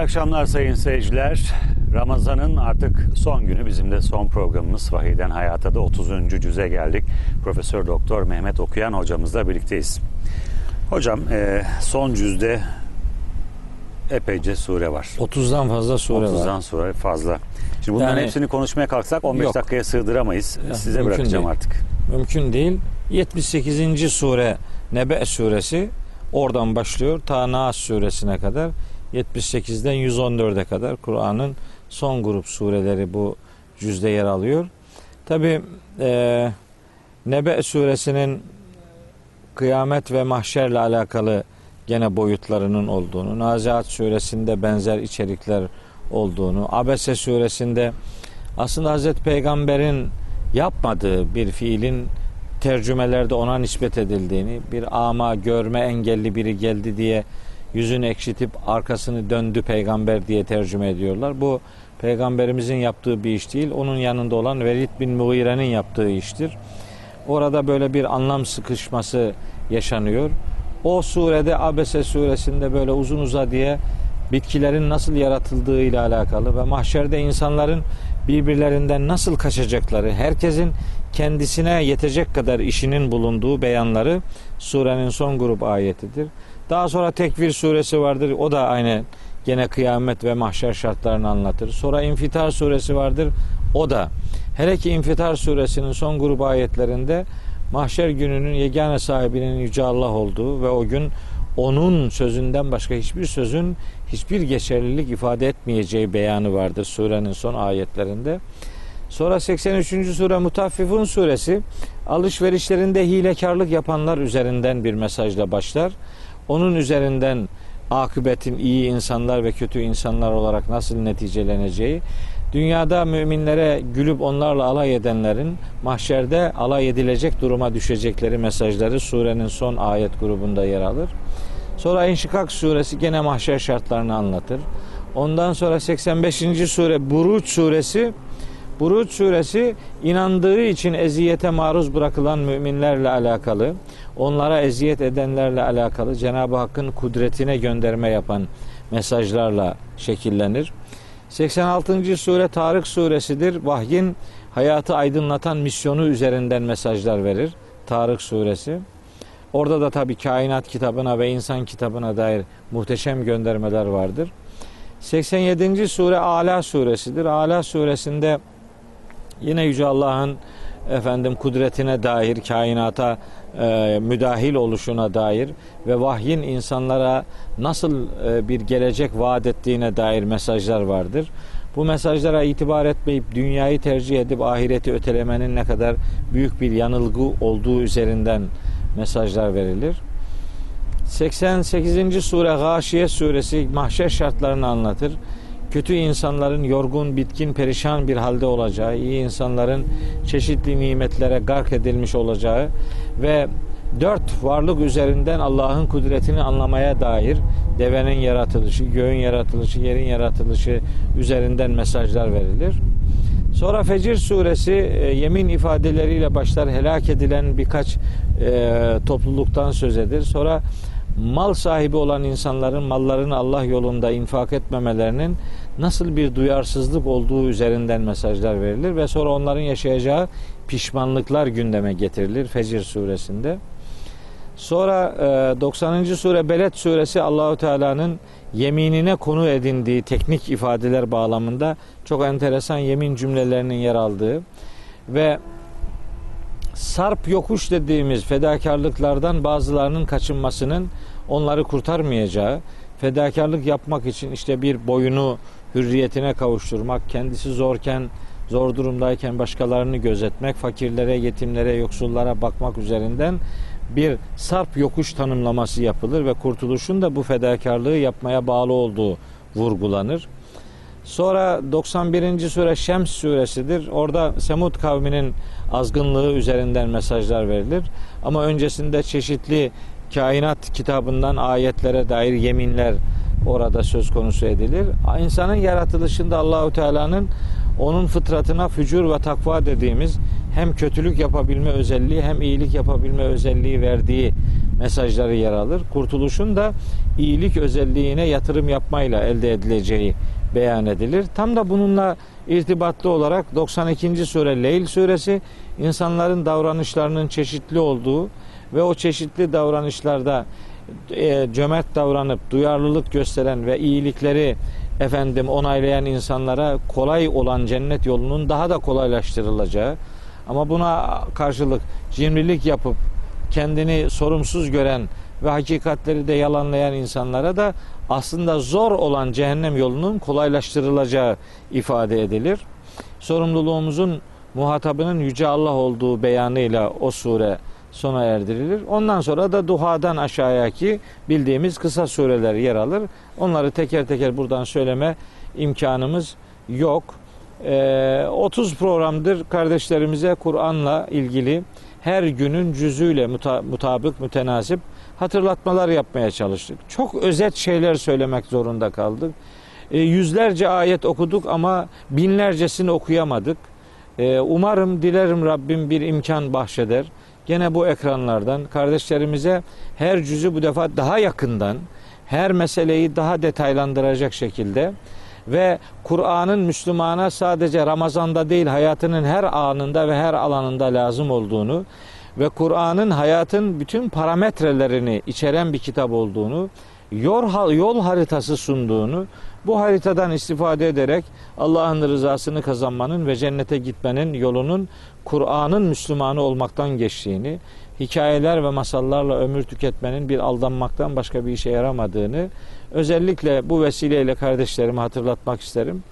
akşamlar sayın seyirciler. Ramazan'ın artık son günü bizim de son programımız Vahiyden Hayata da 30. cüze geldik. Profesör Doktor Mehmet Okuyan hocamızla birlikteyiz. Hocam e, son cüzde epeyce sure var. 30'dan fazla sure 30'dan var. sure fazla. Şimdi bunların Yani- hepsini konuşmaya kalksak 15 Yok. dakikaya sığdıramayız. Ya, Size bırakacağım değil. artık. Mümkün değil. 78. sure Nebe suresi oradan başlıyor ta Naas suresine kadar 78'den 114'e kadar Kur'an'ın son grup sureleri bu cüzde yer alıyor. Tabi e, Nebe suresinin kıyamet ve mahşerle alakalı gene boyutlarının olduğunu, Nazihat suresinde benzer içerikler olduğunu, Abese suresinde aslında Hazreti Peygamber'in yapmadığı bir fiilin tercümelerde ona nispet edildiğini, bir ama görme engelli biri geldi diye yüzünü ekşitip arkasını döndü peygamber diye tercüme ediyorlar. Bu peygamberimizin yaptığı bir iş değil, onun yanında olan Velid bin Mughire'nin yaptığı iştir. Orada böyle bir anlam sıkışması yaşanıyor. O surede Abese suresinde böyle uzun uzadıya bitkilerin nasıl yaratıldığıyla alakalı ve mahşerde insanların birbirlerinden nasıl kaçacakları, herkesin kendisine yetecek kadar işinin bulunduğu beyanları surenin son grup ayetidir. Daha sonra Tekvir suresi vardır. O da aynı gene kıyamet ve mahşer şartlarını anlatır. Sonra İnfitar suresi vardır. O da hele ki İnfitar suresinin son grup ayetlerinde mahşer gününün yegane sahibinin Yüce Allah olduğu ve o gün onun sözünden başka hiçbir sözün hiçbir geçerlilik ifade etmeyeceği beyanı vardır surenin son ayetlerinde. Sonra 83. sure Mutaffifun suresi alışverişlerinde hilekarlık yapanlar üzerinden bir mesajla başlar. Onun üzerinden akıbetin iyi insanlar ve kötü insanlar olarak nasıl neticeleneceği, dünyada müminlere gülüp onlarla alay edenlerin mahşerde alay edilecek duruma düşecekleri mesajları surenin son ayet grubunda yer alır. Sonra İnşikak suresi gene mahşer şartlarını anlatır. Ondan sonra 85. sure Buruç suresi Buruç suresi inandığı için eziyete maruz bırakılan müminlerle alakalı, onlara eziyet edenlerle alakalı Cenab-ı Hakk'ın kudretine gönderme yapan mesajlarla şekillenir. 86. sure Tarık suresidir. Vahyin hayatı aydınlatan misyonu üzerinden mesajlar verir. Tarık suresi. Orada da tabii kainat kitabına ve insan kitabına dair muhteşem göndermeler vardır. 87. sure Ala suresidir. Ala suresinde yine Yüce Allah'ın efendim kudretine dair, kainata e, müdahil oluşuna dair ve vahyin insanlara nasıl e, bir gelecek vaat ettiğine dair mesajlar vardır. Bu mesajlara itibar etmeyip dünyayı tercih edip ahireti ötelemenin ne kadar büyük bir yanılgı olduğu üzerinden mesajlar verilir. 88. sure Gâşiye suresi mahşer şartlarını anlatır. Kötü insanların yorgun, bitkin, perişan bir halde olacağı, iyi insanların çeşitli nimetlere gark edilmiş olacağı ve dört varlık üzerinden Allah'ın kudretini anlamaya dair devenin yaratılışı, göğün yaratılışı, yerin yaratılışı üzerinden mesajlar verilir. Sonra Fecir suresi e, yemin ifadeleriyle başlar helak edilen birkaç e, topluluktan söz edir. Sonra mal sahibi olan insanların mallarını Allah yolunda infak etmemelerinin nasıl bir duyarsızlık olduğu üzerinden mesajlar verilir ve sonra onların yaşayacağı pişmanlıklar gündeme getirilir Fecir suresinde. Sonra e, 90. sure Beled suresi Allahu Teala'nın yeminine konu edindiği teknik ifadeler bağlamında çok enteresan yemin cümlelerinin yer aldığı ve sarp yokuş dediğimiz fedakarlıklardan bazılarının kaçınmasının onları kurtarmayacağı, fedakarlık yapmak için işte bir boyunu hürriyetine kavuşturmak, kendisi zorken, zor durumdayken başkalarını gözetmek, fakirlere, yetimlere, yoksullara bakmak üzerinden bir sarp yokuş tanımlaması yapılır ve kurtuluşun da bu fedakarlığı yapmaya bağlı olduğu vurgulanır. Sonra 91. sure Şems suresidir. Orada Semud kavminin azgınlığı üzerinden mesajlar verilir. Ama öncesinde çeşitli kainat kitabından ayetlere dair yeminler orada söz konusu edilir. İnsanın yaratılışında Allahu Teala'nın onun fıtratına fücur ve takva dediğimiz hem kötülük yapabilme özelliği hem iyilik yapabilme özelliği verdiği mesajları yer alır. Kurtuluşun da iyilik özelliğine yatırım yapmayla elde edileceği beyan edilir. Tam da bununla irtibatlı olarak 92. sure Leyl suresi insanların davranışlarının çeşitli olduğu ve o çeşitli davranışlarda e, cömert davranıp duyarlılık gösteren ve iyilikleri efendim onaylayan insanlara kolay olan cennet yolunun daha da kolaylaştırılacağı ama buna karşılık cimrilik yapıp kendini sorumsuz gören ve hakikatleri de yalanlayan insanlara da aslında zor olan cehennem yolunun kolaylaştırılacağı ifade edilir. Sorumluluğumuzun muhatabının yüce Allah olduğu beyanıyla o sure sona erdirilir. Ondan sonra da duhadan aşağıyaki bildiğimiz kısa sureler yer alır. Onları teker teker buradan söyleme imkanımız yok. Ee, 30 programdır kardeşlerimize Kur'an'la ilgili her günün cüzüyle muta, mutabık, mütenasip hatırlatmalar yapmaya çalıştık. Çok özet şeyler söylemek zorunda kaldık. E, yüzlerce ayet okuduk ama binlercesini okuyamadık. E, umarım, dilerim Rabbim bir imkan bahşeder. Gene bu ekranlardan kardeşlerimize her cüzü bu defa daha yakından, her meseleyi daha detaylandıracak şekilde ve Kur'an'ın Müslümana sadece Ramazan'da değil hayatının her anında ve her alanında lazım olduğunu ve Kur'an'ın hayatın bütün parametrelerini içeren bir kitap olduğunu, yol, yol haritası sunduğunu, bu haritadan istifade ederek Allah'ın rızasını kazanmanın ve cennete gitmenin yolunun Kur'an'ın Müslümanı olmaktan geçtiğini, hikayeler ve masallarla ömür tüketmenin bir aldanmaktan başka bir işe yaramadığını özellikle bu vesileyle kardeşlerime hatırlatmak isterim.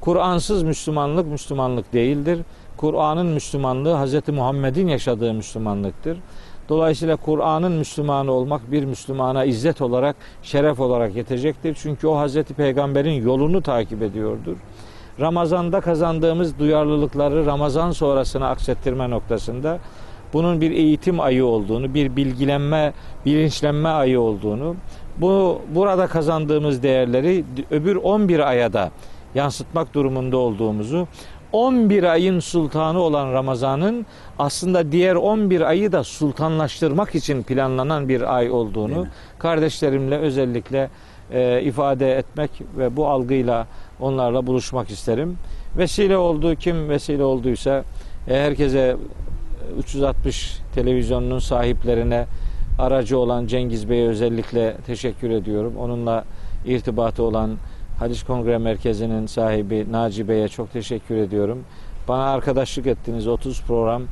Kur'ansız Müslümanlık Müslümanlık değildir. Kur'an'ın Müslümanlığı Hz. Muhammed'in yaşadığı Müslümanlıktır. Dolayısıyla Kur'an'ın Müslümanı olmak bir Müslümana izzet olarak, şeref olarak yetecektir. Çünkü o Hazreti Peygamber'in yolunu takip ediyordur. Ramazan'da kazandığımız duyarlılıkları Ramazan sonrasına aksettirme noktasında bunun bir eğitim ayı olduğunu, bir bilgilenme, bilinçlenme ayı olduğunu, bu burada kazandığımız değerleri öbür 11 aya da yansıtmak durumunda olduğumuzu 11 ayın sultanı olan Ramazan'ın aslında diğer 11 ayı da sultanlaştırmak için planlanan bir ay olduğunu kardeşlerimle özellikle e, ifade etmek ve bu algıyla onlarla buluşmak isterim. Vesile olduğu kim vesile olduysa e, herkese 360 televizyonunun sahiplerine aracı olan Cengiz Bey'e özellikle teşekkür ediyorum. Onunla irtibatı olan Hadis Kongre Merkezi'nin sahibi Naci Bey'e çok teşekkür ediyorum. Bana arkadaşlık ettiniz 30 program.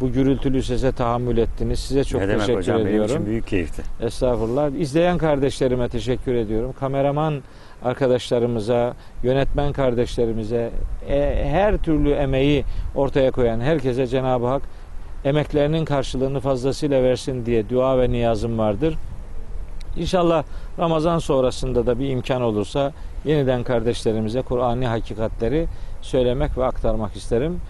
Bu gürültülü sese tahammül ettiniz. Size çok ne demek teşekkür hocam, ediyorum. Benim için büyük keyifti. Estağfurullah. İzleyen kardeşlerime teşekkür ediyorum. Kameraman arkadaşlarımıza, yönetmen kardeşlerimize, e, her türlü emeği ortaya koyan herkese Cenab-ı Hak emeklerinin karşılığını fazlasıyla versin diye dua ve niyazım vardır. İnşallah Ramazan sonrasında da bir imkan olursa yeniden kardeşlerimize Kur'an'ı hakikatleri söylemek ve aktarmak isterim.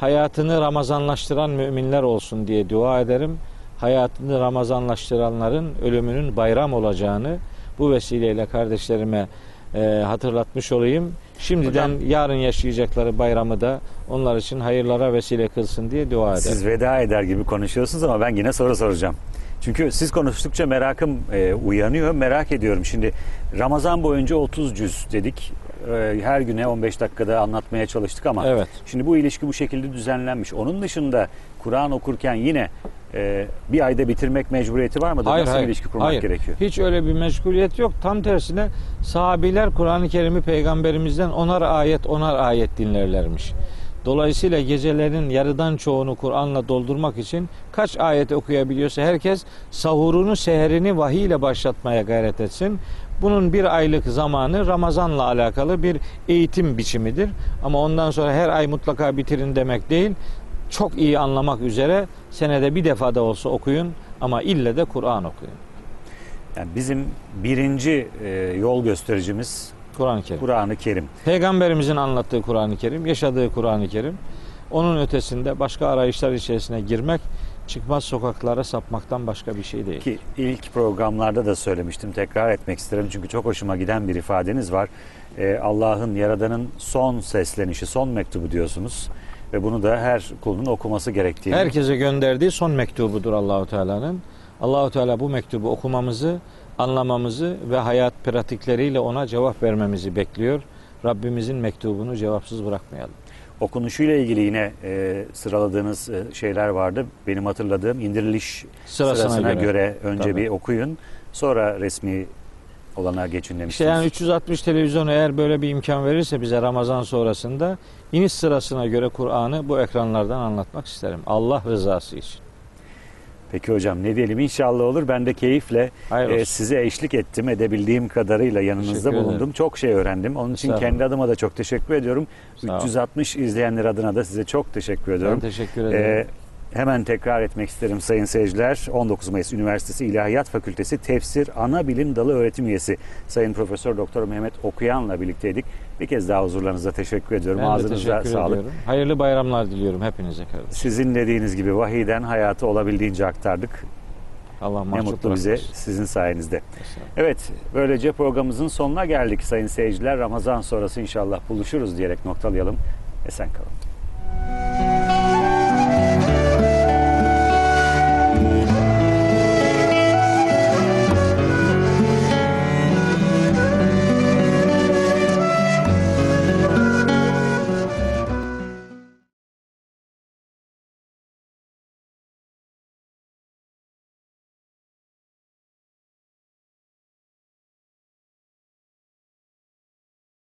Hayatını Ramazanlaştıran müminler olsun diye dua ederim. Hayatını Ramazanlaştıranların ölümünün bayram olacağını bu vesileyle kardeşlerime e, hatırlatmış olayım. Şimdiden Hocam- yarın yaşayacakları bayramı da onlar için hayırlara vesile kılsın diye dua ederim. Siz veda eder gibi konuşuyorsunuz ama ben yine soru soracağım. Çünkü siz konuştukça merakım e, uyanıyor. Merak ediyorum. Şimdi Ramazan boyunca 30 cüz dedik. E, her güne 15 dakikada anlatmaya çalıştık ama Evet. şimdi bu ilişki bu şekilde düzenlenmiş. Onun dışında Kur'an okurken yine e, bir ayda bitirmek mecburiyeti var mıdır? Nasıl bir ilişki kurmak hayır. gerekiyor? Hiç öyle bir meşguliyet yok. Tam tersine sahabiler Kur'an-ı Kerim'i peygamberimizden onar ayet onar ayet dinlerlermiş. Dolayısıyla gecelerin yarıdan çoğunu Kur'an'la doldurmak için kaç ayet okuyabiliyorsa herkes sahurunu, seherini vahiy ile başlatmaya gayret etsin. Bunun bir aylık zamanı Ramazan'la alakalı bir eğitim biçimidir. Ama ondan sonra her ay mutlaka bitirin demek değil. Çok iyi anlamak üzere senede bir defa da olsa okuyun ama ille de Kur'an okuyun. Yani bizim birinci e, yol göstericimiz Kur'an-ı Kerim. Kur'an-ı Kerim. Peygamberimizin anlattığı Kur'an-ı Kerim, yaşadığı Kur'an-ı Kerim. Onun ötesinde başka arayışlar içerisine girmek, çıkmaz sokaklara sapmaktan başka bir şey değil. Ki ilk programlarda da söylemiştim tekrar etmek isterim çünkü çok hoşuma giden bir ifadeniz var. Ee, Allah'ın yaradanın son seslenişi, son mektubu diyorsunuz ve bunu da her kulun okuması gerektiğini. Herkese gönderdiği son mektubudur Allahu Teala'nın. Allahu Teala bu mektubu okumamızı, anlamamızı ve hayat pratikleriyle ona cevap vermemizi bekliyor. Rabbimizin mektubunu cevapsız bırakmayalım. Okunuşuyla ilgili yine e, sıraladığınız e, şeyler vardı. Benim hatırladığım indiriliş Sırasına, sırasına, göre. göre, önce Tabii. bir okuyun. Sonra resmi olana geçin İşte yani 360 televizyon eğer böyle bir imkan verirse bize Ramazan sonrasında iniş sırasına göre Kur'an'ı bu ekranlardan anlatmak isterim. Allah rızası için. Peki hocam ne diyelim inşallah olur. Ben de keyifle e, size eşlik ettim. Edebildiğim kadarıyla yanınızda bulundum. Çok şey öğrendim. Onun için kendi adıma da çok teşekkür ediyorum. Sağ olun. 360 izleyenler adına da size çok teşekkür Ben ediyorum. teşekkür ederim. Ee, hemen tekrar etmek isterim sayın seyirciler. 19 Mayıs Üniversitesi İlahiyat Fakültesi Tefsir Ana Bilim Dalı öğretim üyesi Sayın Profesör Doktor Mehmet Okuyan'la birlikteydik. Bir kez daha huzurlarınıza teşekkür ediyorum. ben Ağzınıza teşekkür sağlık. ediyorum. Hayırlı bayramlar diliyorum hepinize kardeşim. Sizin dediğiniz gibi vahiyden hayatı olabildiğince aktardık. Allah Ne mutlu bize sizin sayenizde. Evet, böylece programımızın sonuna geldik sayın seyirciler. Ramazan sonrası inşallah buluşuruz diyerek noktalayalım. Esen kalın.